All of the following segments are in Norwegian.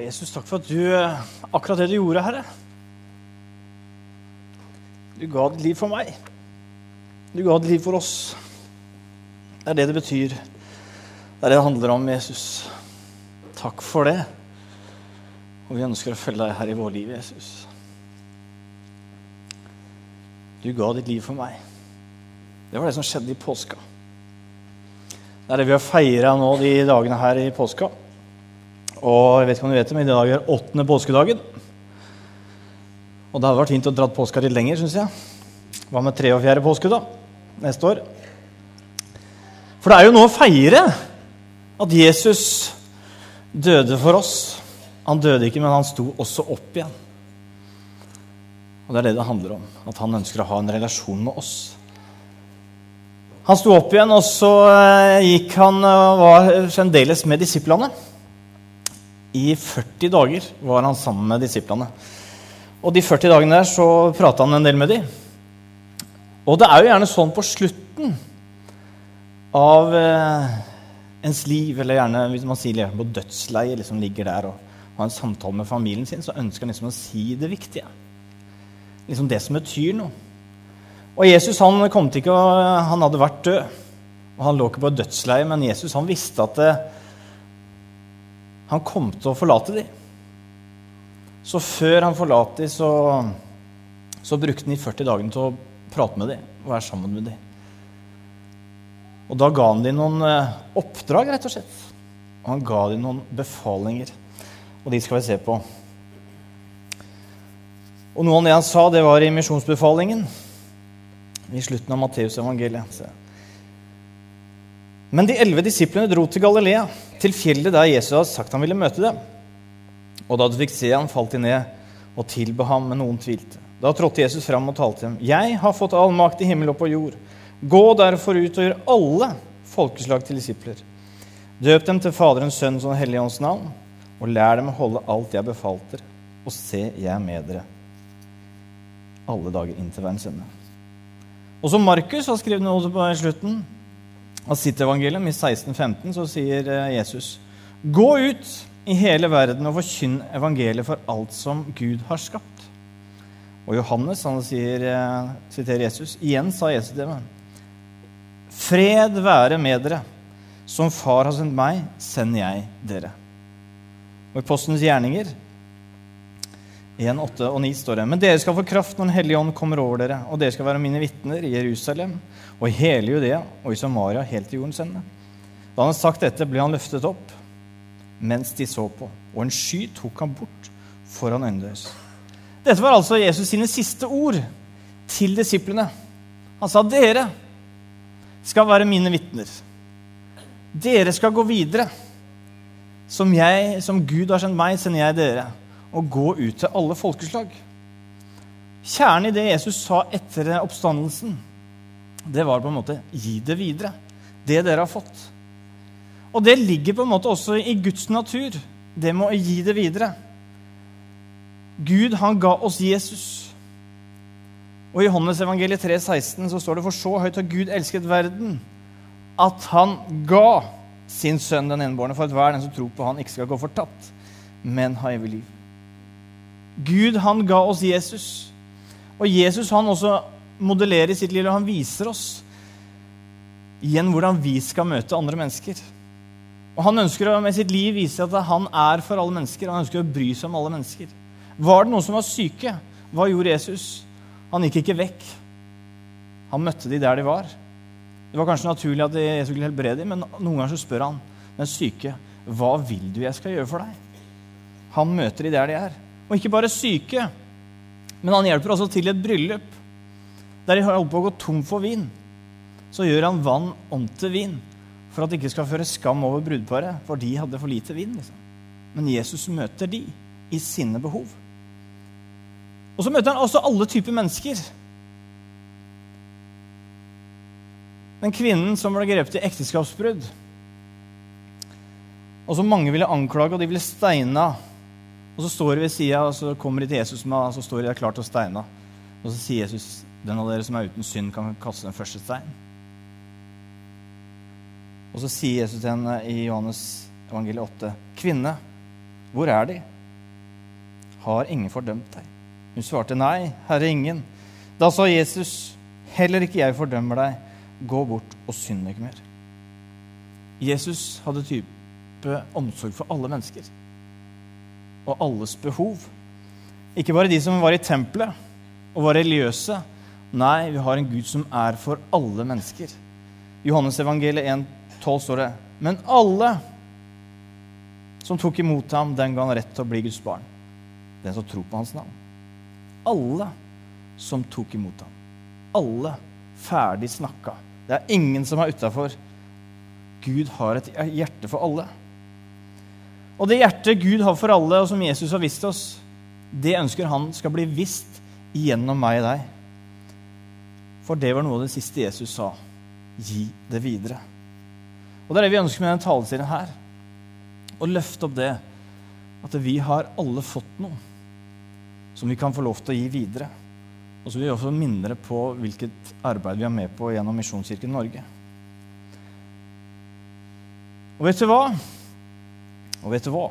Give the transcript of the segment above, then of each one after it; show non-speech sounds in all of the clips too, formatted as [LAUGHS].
Jesus, takk for at du eh, akkurat det du gjorde, Herre. Du ga ditt liv for meg. Du ga ditt liv for oss. Det er det det betyr. Det er det det handler om, Jesus. Takk for det. Og vi ønsker å følge deg her i vår liv, Jesus. Du ga ditt liv for meg. Det var det som skjedde i påska. Det er det vi har feira nå de dagene her i påska. Og jeg vet ikke om du vet det, men i dag er åttende påskedagen. Og det hadde vært fint å dra påska litt lenger, syns jeg. Hva med tre og fjerde påske, da? Neste år. For det er jo noe å feire at Jesus døde for oss. Han døde ikke, men han sto også opp igjen. Og det er det det handler om. At han ønsker å ha en relasjon med oss. Han sto opp igjen, og så eh, gikk han og var fremdeles med disiplene. I 40 dager var han sammen med disiplene. Og de 40 dagene der så prata han en del med dem. Og det er jo gjerne sånn på slutten av eh, ens liv, eller gjerne hvis man sier på dødsleiet, liksom ligger der og har en samtale med familien sin, så ønsker han liksom å si det viktige. Liksom det som betyr noe. Og Jesus han kom til ikke, han hadde vært død. Og Han lå ikke på dødsleiet, dødsleie, men Jesus han visste at det, han kom til å forlate dem. Så før han forlot dem, så, så brukte han de 40 dagene til å prate med dem og være sammen med dem. Og da ga han dem noen eh, oppdrag, rett og slett. Og han ga dem noen befalinger. Og de skal vi se på. Og noe av det han sa, det var i misjonsbefalingen i slutten av Matteusevangeliet. Men de elleve disiplene dro til Galilea, til fjellet der Jesus hadde sagt han ville møte dem. Og da de fikk se ham, falt de ned og tilba ham, men noen tvilte. Da trådte Jesus fram og talte til dem. Jeg har fått all makt i himmel og på jord. Gå derfor ut og gjør alle folkeslag til disipler. Døp dem til Faderens, Sønns og Den hellige ånds navn, og lær dem å holde alt jeg befalt dere. Og se, jeg med dere alle dager inn til verdens ende. Og som Markus har skrevet noe på slutten av sitt evangelium, i 1615, så sier eh, Jesus.: Gå ut i hele verden og forkynn evangeliet for alt som Gud har skapt. Og Johannes han sier, eh, siterer Jesus. Igjen sa Jesus til dem. Fred være med dere. Som Far har sendt meg, sender jeg dere. Og i Postens gjerninger 1, 8 og 9 står det. Men dere skal få kraft når Den hellige ånd kommer over dere, og dere skal være mine vitner i Jerusalem og i hele Judea og i Samaria helt til jordens ende. Da han hadde sagt dette, ble han løftet opp mens de så på, og en sky tok ham bort foran øynene deres. Dette var altså Jesus sine siste ord til disiplene. Han sa, 'Dere skal være mine vitner. Dere skal gå videre. Som, jeg, som Gud har sendt meg, sender jeg dere.' Og gå ut til alle folkeslag. Kjernen i det Jesus sa etter oppstandelsen, det var på en måte gi det videre. Det dere har fått. Og det ligger på en måte også i Guds natur, det med å gi det videre. Gud, han ga oss Jesus. Og i Johannes evangeliet 3, 16, så står det for så høyt har Gud elsket verden, at han ga sin sønn den enbårne, for at hver den som tror på han, ikke skal gå fortapt, men ha evig liv. Gud han ga oss Jesus. Og Jesus han også modellerer i sitt liv, og han viser oss igjen hvordan vi skal møte andre mennesker. Og Han ønsker å med sitt liv vise at han er for alle mennesker. Han ønsker å bry seg om alle mennesker. Var det noen som var syke? Hva gjorde Jesus? Han gikk ikke vekk. Han møtte de der de var. Det var kanskje naturlig at Jesus skulle helbrede dem, men noen ganger så spør han den syke hva vil du jeg skal gjøre for deg. Han møter de der de er. Og ikke bare syke, men han hjelper også til et bryllup. Der de holder på å gå tom for vin, så gjør han vann om til vin. For at det ikke skal føre skam over brudeparet, for de hadde for lite vin. Liksom. Men Jesus møter de i sine behov. Og så møter han også alle typer mennesker. Den kvinnen som ble grepet i ekteskapsbrudd, og som mange ville anklage, og de ville steine og så står de ved sida, og så kommer de til Jesus, og så står de der klart til å steine. Og så sier Jesus, 'Den av dere som er uten synd, kan kaste den første stein'. Og så sier Jesus til henne i Johannes evangeliet 8, 'Kvinne, hvor er de? Har ingen fordømt deg? Hun svarte, Nei, Herre, ingen. Da sa Jesus, Heller ikke jeg fordømmer deg. Gå bort og synd ikke mer. Jesus hadde type omsorg for alle mennesker og alles behov. Ikke bare de som var i tempelet og var religiøse. Nei, vi har en Gud som er for alle mennesker. Johannes evangeliet 1,12 står det Men alle som tok imot ham, den ga han rett til å bli Guds barn. Den som tror på hans navn. Alle som tok imot ham. Alle ferdig snakka. Det er ingen som er utafor. Gud har et hjerte for alle. Og det hjertet Gud har for alle, og som Jesus har vist oss, det ønsker han skal bli visst gjennom meg og deg. For det var noe av det siste Jesus sa. Gi det videre. Og det er det vi ønsker med denne taleserien her. Å løfte opp det at vi har alle fått noe som vi kan få lov til å gi videre. Og så vil vi også minne på hvilket arbeid vi er med på gjennom Misjonskirken Norge. Og vet du hva? Og vet du hva?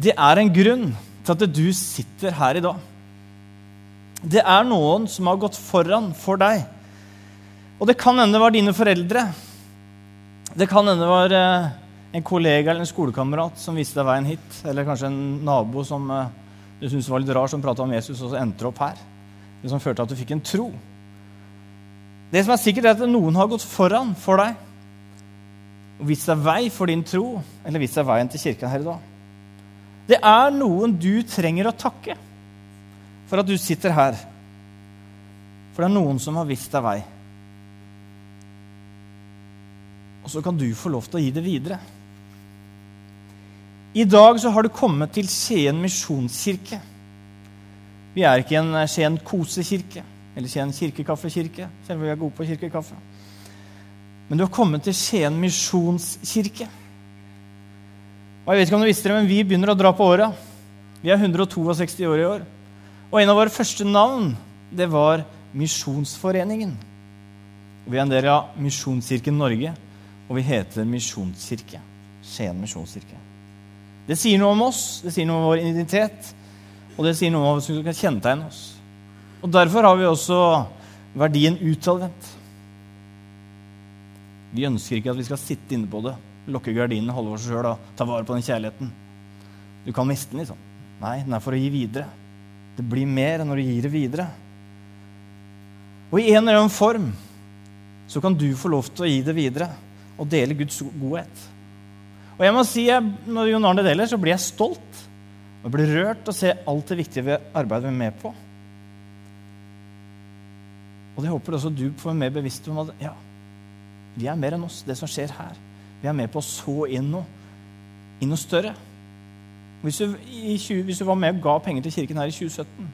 Det er en grunn til at du sitter her i dag. Det er noen som har gått foran for deg. Og det kan hende det var dine foreldre. Det kan hende det var eh, en kollega eller en skolekamerat som viste deg veien hit. Eller kanskje en nabo som eh, du syntes var litt rar, som prata om Jesus, og så endte opp her. Det som førte at du fikk en tro. Det som er sikkert, er at noen har gått foran for deg og vist deg vei for din tro, eller vist deg veien til kirken her i dag. Det er noen du trenger å takke for at du sitter her. For det er noen som har vist deg vei. Og så kan du få lov til å gi det videre. I dag så har du kommet til Skien misjonskirke. Vi er ikke en Skien kosekirke eller Skien kirkekaffekirke, selv om vi er gode på kirkekaffe. Men du har kommet til Skien misjonskirke. Og jeg vet ikke om du visste det, men Vi begynner å dra på åra. Vi er 162 år i år. Og en av våre første navn det var Misjonsforeningen. Vi er en del av Misjonskirken Norge, og vi heter Misjonskirke. Skien misjonskirke. Det sier noe om oss, det sier noe om vår identitet. Og det sier noe om hva som kan kjennetegne oss. Og Derfor har vi også verdien utadvendt. Vi ønsker ikke at vi skal sitte inne på det, lukke gardinene, holde oss sjøl og ta vare på den kjærligheten. Du kan miste den, liksom. Nei, den er for å gi videre. Det blir mer enn når du gir det videre. Og i en eller annen form så kan du få lov til å gi det videre og dele Guds godhet. Og jeg må si, Når Jon Arne deler, så blir jeg stolt og jeg blir rørt å se alt det viktige ved arbeidet vi er med på. Og det håper også du får mer bevisst om at ja, vi er mer enn oss, det som skjer her. Vi er med på å så inn noe, inn noe større. Hvis du, 20, hvis du, var med og ga penger til kirken her i 2017,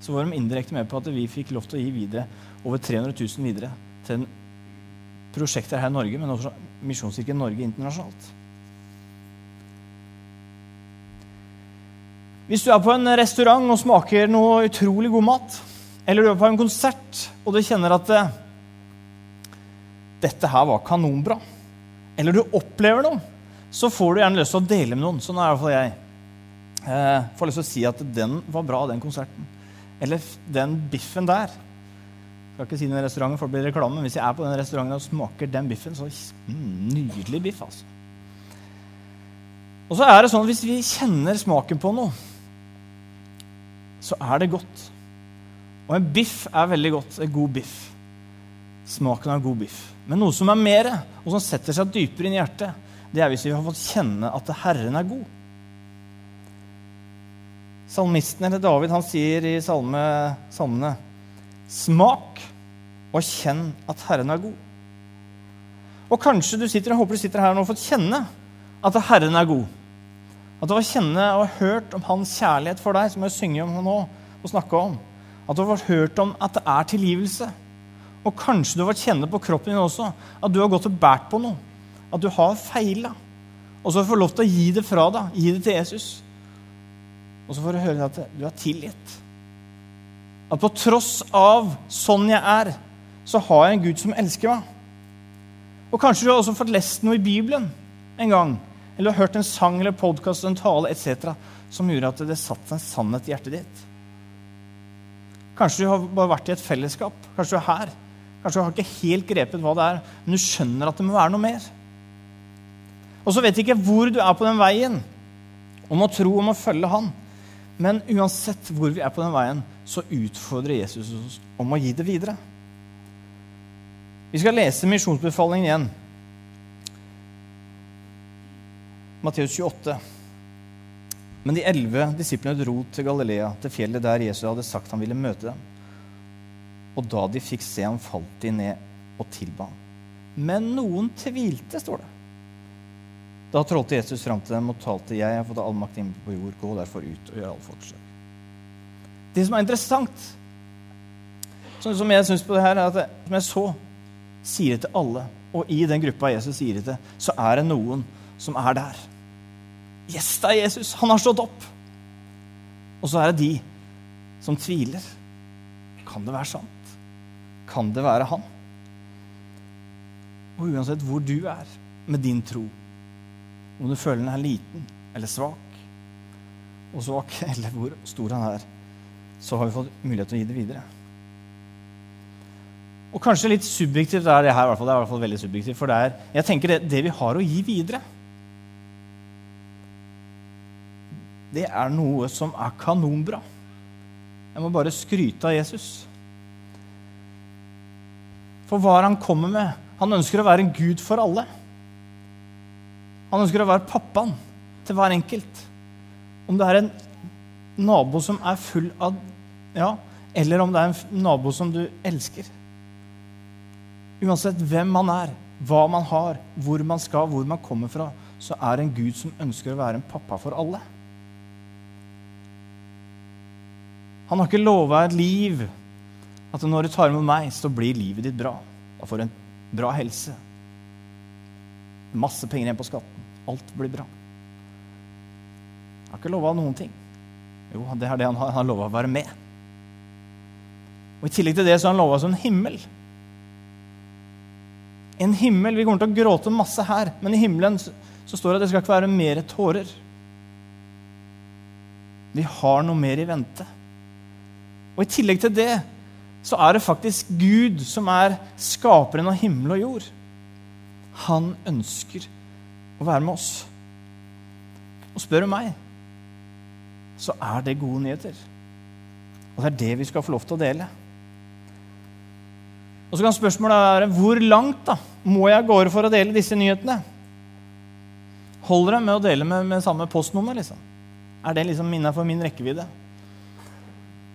så var de indirekte med på at vi fikk lov til å gi videre over 300 000 videre til prosjekter her i Norge, men også Misjonskirken Norge internasjonalt. Hvis du er på en restaurant og smaker noe utrolig god mat, eller du er på en konsert og du kjenner at eh, dette her var kanonbra, eller du opplever noe, så får du gjerne lyst til å dele med noen. Sånn er i hvert fall jeg. Eh, får lyst til å si at den var bra, den konserten. Eller den biffen der. Jeg skal ikke si den restauranten, for det blir reklame, men hvis jeg er på den restauranten og smaker den biffen, så mm, Nydelig biff, altså. Og så er det sånn at hvis vi kjenner smaken på noe, så er det godt. Og en biff er veldig godt. En god biff. Smaken av god biff. Men noe som er mer, og som setter seg dypere inn i hjertet, det er hvis vi har fått kjenne at Herren er god. Salmisten eller David han sier i salme, salmene Smak og kjenn at Herren er god. Og kanskje du sitter, jeg håper du sitter her nå og har fått kjenne at Herren er god. At du har kjenne og hørt om hans kjærlighet for deg, som jeg synger om nå og snakker om. At du har hørt om at det er tilgivelse. Og kanskje du har fått kjenne på kroppen din også at du har gått og båret på noe. At du har feila. Og så får du lov til å gi det fra deg. Gi det til Jesus. Og så får du høre at du er tilgitt. At på tross av sånn jeg er, så har jeg en Gud som elsker meg. Og kanskje du har også fått lest noe i Bibelen en gang eller hørt en sang eller podkast, en tale etc. som gjorde at det satt en sannhet i hjertet ditt. Kanskje du har bare vært i et fellesskap. Kanskje du er her. Kanskje du har ikke helt grepet hva det er, men du skjønner at det må være noe mer. Og så vet du ikke hvor du er på den veien, om å tro, om å følge Han. Men uansett hvor vi er på den veien, så utfordrer Jesus oss om å gi det videre. Vi skal lese misjonsbefalingen igjen. Matteus 28. Men de elleve disiplene dro til Galilea, til fjellet der Jesus hadde sagt han ville møte dem. Og da de fikk se ham, falt de ned og tilba ham. Men noen tvilte, står det. Da trådte Jesus fram til dem og talte, 'Jeg har fått all makt inn på jord. Gå derfor ut og gjør alle folkeslag.' Det som er interessant, som jeg syns på det her, er at som jeg så, sier det til alle. Og i den gruppa Jesus sier det til, så er det noen som er der. Yes, det er Jesus. Han har stått opp. Og så er det de som tviler. Kan det være sant? Kan det være han? Og uansett hvor du er med din tro, om du føler den er liten eller svak, og svak, [LAUGHS] eller hvor stor han er, så har vi fått mulighet til å gi det videre. Og kanskje litt subjektivt er det her, i hvert fall, det er i hvert fall veldig subjektivt, for det er, jeg tenker det, det vi har å gi videre, det er noe som er kanonbra. Jeg må bare skryte av Jesus. For hva han kommer med? Han ønsker å være en gud for alle. Han ønsker å være pappaen til hver enkelt. Om det er en nabo som er full av Ja, eller om det er en nabo som du elsker. Uansett hvem man er, hva man har, hvor man skal, hvor man kommer fra, så er det en Gud som ønsker å være en pappa for alle. Han har ikke lova et liv at når du tar imot meg, så blir livet ditt bra. Da får du en bra helse. Masse penger igjen på skatten. Alt blir bra. Han har ikke lova noen ting. Jo, det er det han har. Han har lova å være med. Og I tillegg til det så har han lova oss en himmel. En himmel. Vi kommer til å gråte masse her, men i himmelen så, så står det at det skal ikke være mer tårer. Vi har noe mer i vente. Og i tillegg til det så er det faktisk Gud som er skaperen av himmel og jord. Han ønsker å være med oss. Og spør du meg, så er det gode nyheter. Og det er det vi skal få lov til å dele. Og så kan spørsmålet være hvor langt da må jeg gå for å dele disse nyhetene? Holder det med å dele med, med samme postnummer? liksom? Er det liksom innenfor min rekkevidde?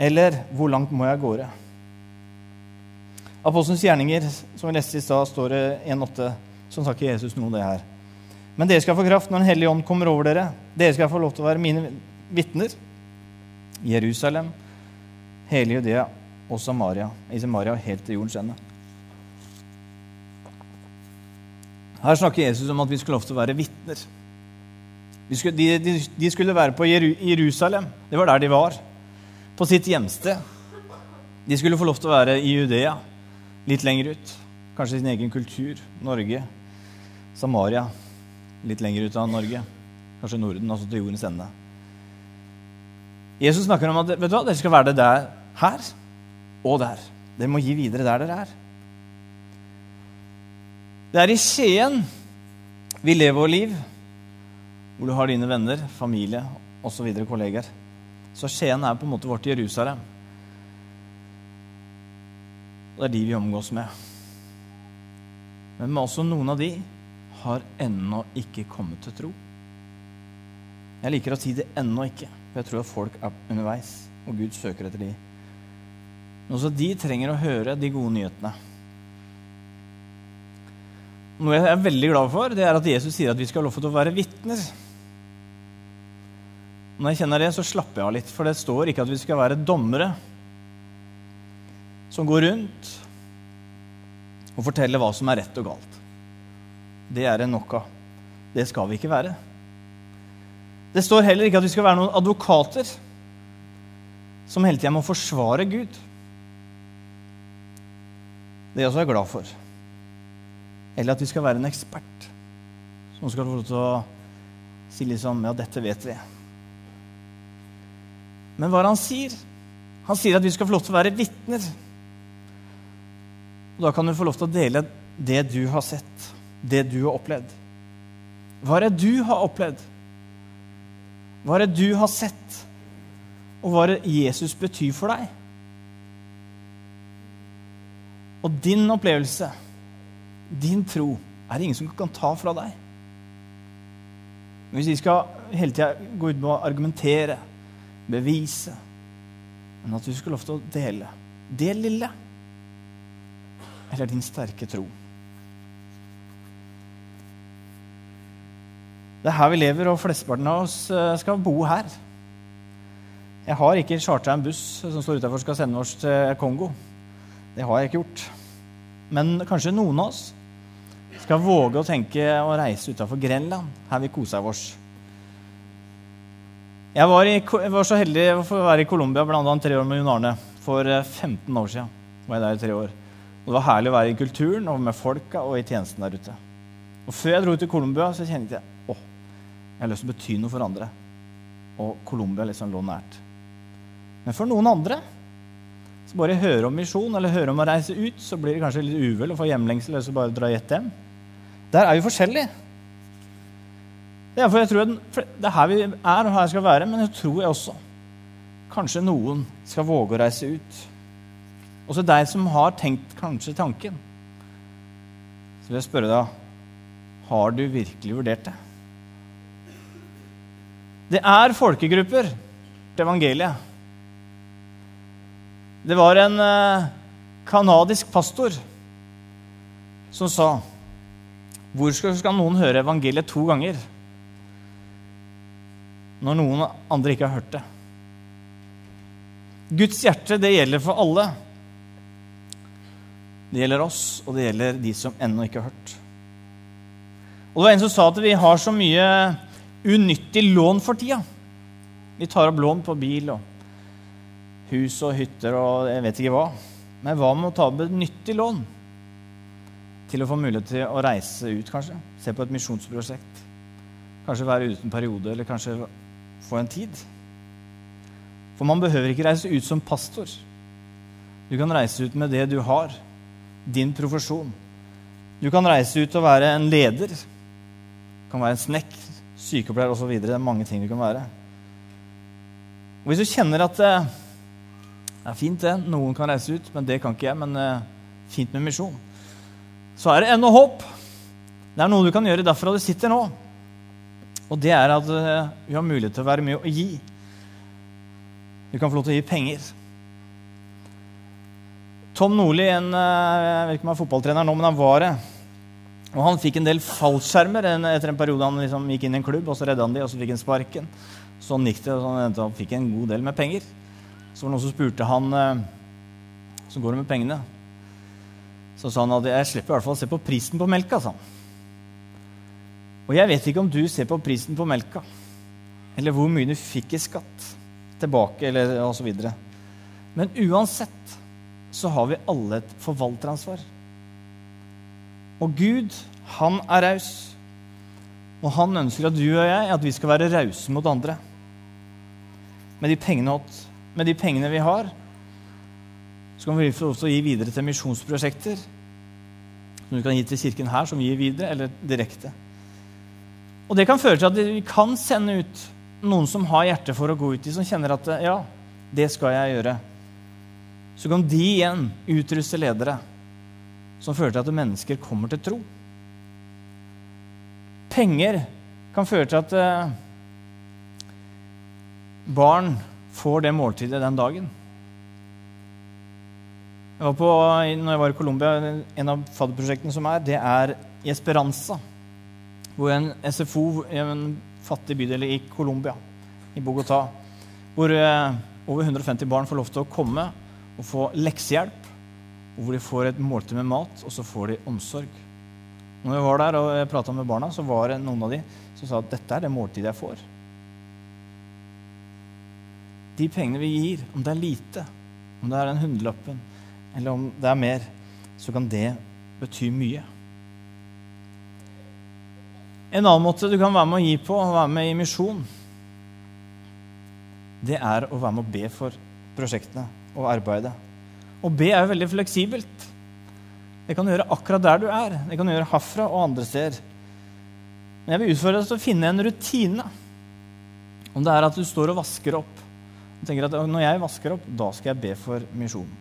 Eller hvor langt må jeg gå? Apostelens gjerninger, som vi leste i stad, står det 1,8. Som sa ikke Jesus noe det her. Men dere skal få kraft når Den hellige ånd kommer over dere. Dere skal få lov til å være mine vitner. Jerusalem, hele Judea og Samaria. I Samaria helt til jordens ende. Her snakker Jesus om at vi skulle lov til å være vitner. De, de, de skulle være på Jerusalem. Det var der de var. På sitt hjemsted. De skulle få lov til å være i Judea, litt lenger ut. Kanskje sin egen kultur. Norge. Samaria litt lenger ut av Norge. Kanskje Norden, altså til jordens ende. Jesus snakker om at vet du hva, dere skal være det der, her og der. Dere må gi videre der dere er. Det er i Skien vi lever vårt liv, hvor du har dine venner, familie osv., kolleger. Så Skien er på en måte vårt Jerusalem. Og det er de vi omgås med. Men også noen av de har ennå ikke kommet til tro. Jeg liker å si det ennå ikke, for jeg tror at folk er underveis, og Gud søker etter de. Men også de trenger å høre de gode nyhetene. Noe jeg er veldig glad for, det er at Jesus sier at vi skal ha lov til å være vitner. Når jeg kjenner det, så slapper jeg av litt, for det står ikke at vi skal være dommere som går rundt og forteller hva som er rett og galt det er det nok av. Det skal vi ikke være. Det står heller ikke at vi skal være noen advokater som hele tida må forsvare Gud. Det er jeg også glad for. Eller at vi skal være en ekspert som skal få lov til å si liksom Ja, dette vet vi. Men hva er det han sier? Han sier at vi skal få lov til å være vitner. Og da kan du få lov til å dele det du har sett, det du har opplevd. Hva er det du har opplevd? Hva er det du har sett? Og hva er det Jesus betyr for deg? Og din opplevelse, din tro, er det ingen som kan ta fra deg. Hvis vi skal hele tida gå ut med å argumentere, bevise Men at du skal lov til å dele det lille, eller din sterke tro. Det er her vi lever, og flesteparten av oss eh, skal bo her. Jeg har ikke chartra en buss som står utafor skal sende oss til Kongo. Det har jeg ikke gjort. Men kanskje noen av oss skal våge å tenke å reise utafor Grenland, her vi koser oss. Jeg var, i, var, så heldig å få være i Colombia bl.a. tre år med Jon Arne. For 15 eh, år siden var jeg der i tre år. Og Det var herlig å være i kulturen og med folka og i tjenesten der ute. Og Før jeg dro til Colombia, så kjente jeg åh, jeg har lyst til å bety noe for andre. Og Colombia liksom lå nært. Men for noen andre så bare høre om misjon eller høre om å reise ut, så blir det kanskje litt uvel å få hjemlengsel eller så bare dra hjem. Der er vi forskjellige. Det er, jeg tror det er her vi er og her skal være, men jeg tror jeg også kanskje noen skal våge å reise ut. Også deg som har tenkt kanskje tanken. Så vil jeg spørre deg har du virkelig vurdert det? Det er folkegrupper til evangeliet. Det var en eh, kanadisk pastor som sa Hvor skal noen høre evangeliet to ganger når noen andre ikke har hørt det? Guds hjerte, det gjelder for alle. Det gjelder oss, og det gjelder de som ennå ikke har hørt. Og det var en som sa at vi har så mye unyttig lån for tida. Vi tar opp lån på bil og hus og hytter og jeg vet ikke hva. Men hva med å ta opp et nyttig lån til å få mulighet til å reise ut, kanskje? Se på et misjonsprosjekt. Kanskje være ute en periode, eller kanskje få en tid. For man behøver ikke reise ut som pastor. Du kan reise ut med det du har, din profesjon. Du kan reise ut og være en leder. Du kan være en snekk, sykepleier osv. Det er mange ting du kan være. Og Hvis du kjenner at eh, det er fint, det. Noen kan reise ut, men det kan ikke jeg. Men uh, fint med misjon. Så er det ennå håp. Det er noe du kan gjøre derfra du sitter nå. Og det er at uh, vi har mulighet til å være med og gi. Du kan få lov til å gi penger. Tom Nordli, en, er fotballtrener nå, men han var det. Og han fikk en del fallskjermer etter en periode han liksom gikk inn i en klubb, og så redda han de, og så fikk han sparken. Sånn gikk det, og han fikk en god del med penger. Så var det noen som spurte han eh, så går det med pengene. Så sa han at jeg slipper i hvert fall å se på prisen på melka. sa han. Og jeg vet ikke om du ser på prisen på melka, eller hvor mye du fikk i skatt tilbake, eller osv. Men uansett så har vi alle et forvalteransvar. Og Gud, han er raus. Og han ønsker at du og jeg at vi skal være rause mot andre. Med de pengene med de pengene vi har, så kan vi få lov til å gi videre til misjonsprosjekter. Som vi kan gi til kirken her, som vi gir videre, eller direkte. Og det kan føre til at vi kan sende ut noen som har hjerte for å gå ut i, som kjenner at ja, det skal jeg gjøre. Så kan de igjen utruste ledere som fører til at mennesker kommer til tro. Penger kan føre til at eh, barn får det måltidet den dagen. Jeg var på, når jeg var i Colombia, En av fadderprosjektene som er, det er i Esperanza. Hvor en SFO i en fattig bydel i Colombia, i Bogotá, hvor eh, over 150 barn får lov til å komme og få leksehjelp. Og hvor de får et måltid med mat, og så får de omsorg. Når jeg var der og prata med barna, så var det noen av de som sa at dette er det måltidet jeg får de pengene vi gir, om det er lite, om det er den hundrelappen, eller om det er mer, så kan det bety mye. En annen måte du kan være med å gi på, være med i misjon, det er å være med å be for prosjektene og arbeide. Å be er jo veldig fleksibelt. Det kan du gjøre akkurat der du er. Det kan du gjøre herfra og andre steder. Men jeg vil utfordre deg til å finne en rutine. Om det er at du står og vasker opp. Og tenker at Når jeg vasker opp, da skal jeg be for misjon.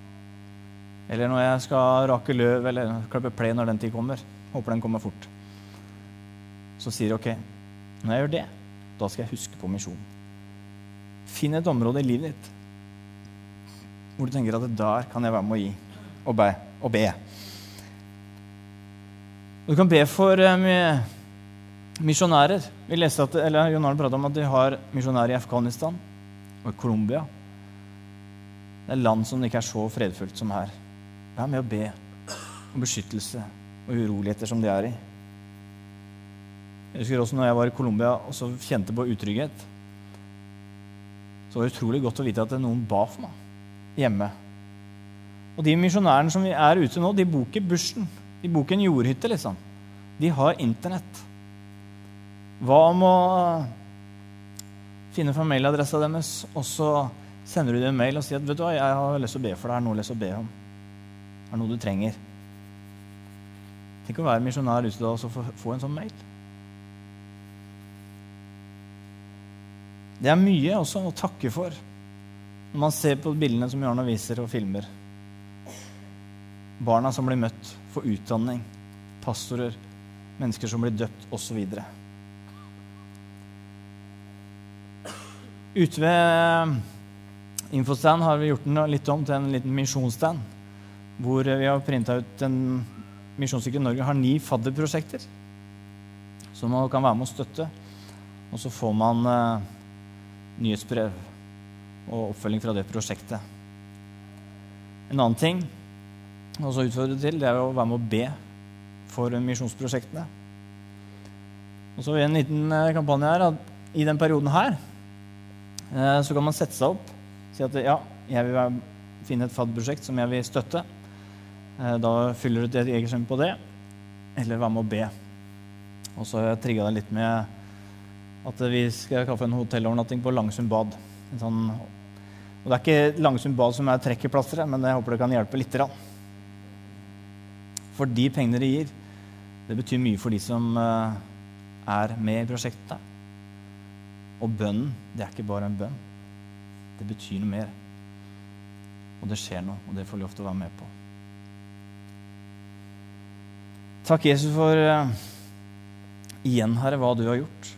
Eller når jeg skal rake løv eller klippe plen når den tid kommer. Håper den kommer fort. Så sier du ok, når jeg gjør det, da skal jeg huske på misjon. Finn et område i livet ditt hvor du tenker at der kan jeg være med å gi og be. Og be. Du kan be for eh, misjonærer. Vi leste at, eller John Arne prata om at de har misjonærer i Afghanistan og i Colombia. Det er land som ikke er så fredfullt som her. Vær med å be om beskyttelse og uroligheter som de er i. Jeg husker også når jeg var i Colombia og så kjente på utrygghet. Så var det utrolig godt å vite at noen ba for meg hjemme. Og de misjonærene som er ute nå, de bor ikke bushen. De bor ikke en jordhytte, liksom. De har Internett. Hva om å finne familieadressa deres, og så sender du dem en mail og sier at vet du hva, jeg har lyst til å be for deg, er noe lyst til å be om. Det er noe du trenger. Tenk å være misjonær ute da og så få en sånn mail. Det er mye også å takke for. Når man ser på bildene som Jarne viser og filmer Barna som blir møtt, får utdanning, pastorer, mennesker som blir døpt, osv. Ute ved Infostand har vi gjort den litt om til en liten misjonsstand. Hvor vi har printa ut en Misjonskirken Norge har ni fadderprosjekter som man kan være med å støtte. Og så får man eh, nyhetsbrev og oppfølging fra det prosjektet. En annen ting også utfordre til, det er å være med å be for misjonsprosjektene. Og så en liten eh, kampanje her at i den perioden her eh, så kan man sette seg opp si at ja, jeg vil finne et FAD-prosjekt som jeg vil støtte. Eh, da fyller du et eget skjema på det, eller være med å be. Og så trigga det litt med at vi skal kaffe en hotellovernatting på Langsund bad. En sånn og Det er ikke Langsund bad som er trekkerplasteret, men jeg håper det kan hjelpe litt. For de pengene de gir, det betyr mye for de som eh, er med i prosjektet. Og bønnen, det er ikke bare en bønn. Det betyr noe mer. Og det skjer noe, og det får lov å være med på. Takk, Jesus, for uh, igjen, Herre, hva du har gjort.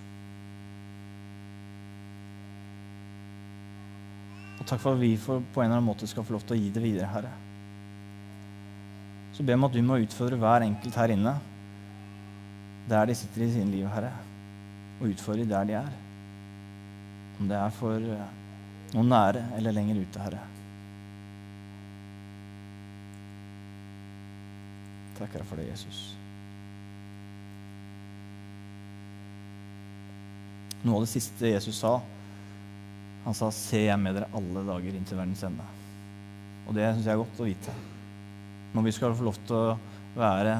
Og takk for at vi for, på en eller annen måte skal få lov til å gi det videre, Herre. Så ber jeg om at du må utfordre hver enkelt her inne der de sitter i sine liv, Herre, og utfordre der de er. Om det er for eh, noen nære eller lenger ute, Herre. Takker deg for det, Jesus. Noe av det siste Jesus sa, han sa, 'Se, jeg er med dere alle dager inn til verdens ende'. Og det syns jeg er godt å vite. Når vi skal få lov til å være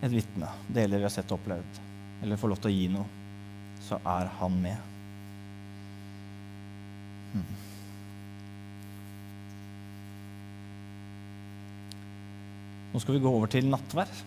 et vitne, deler vi har sett og opplevd, eller få lov til å gi noe, så er han med. Hmm. Nå skal vi gå over til nattverd.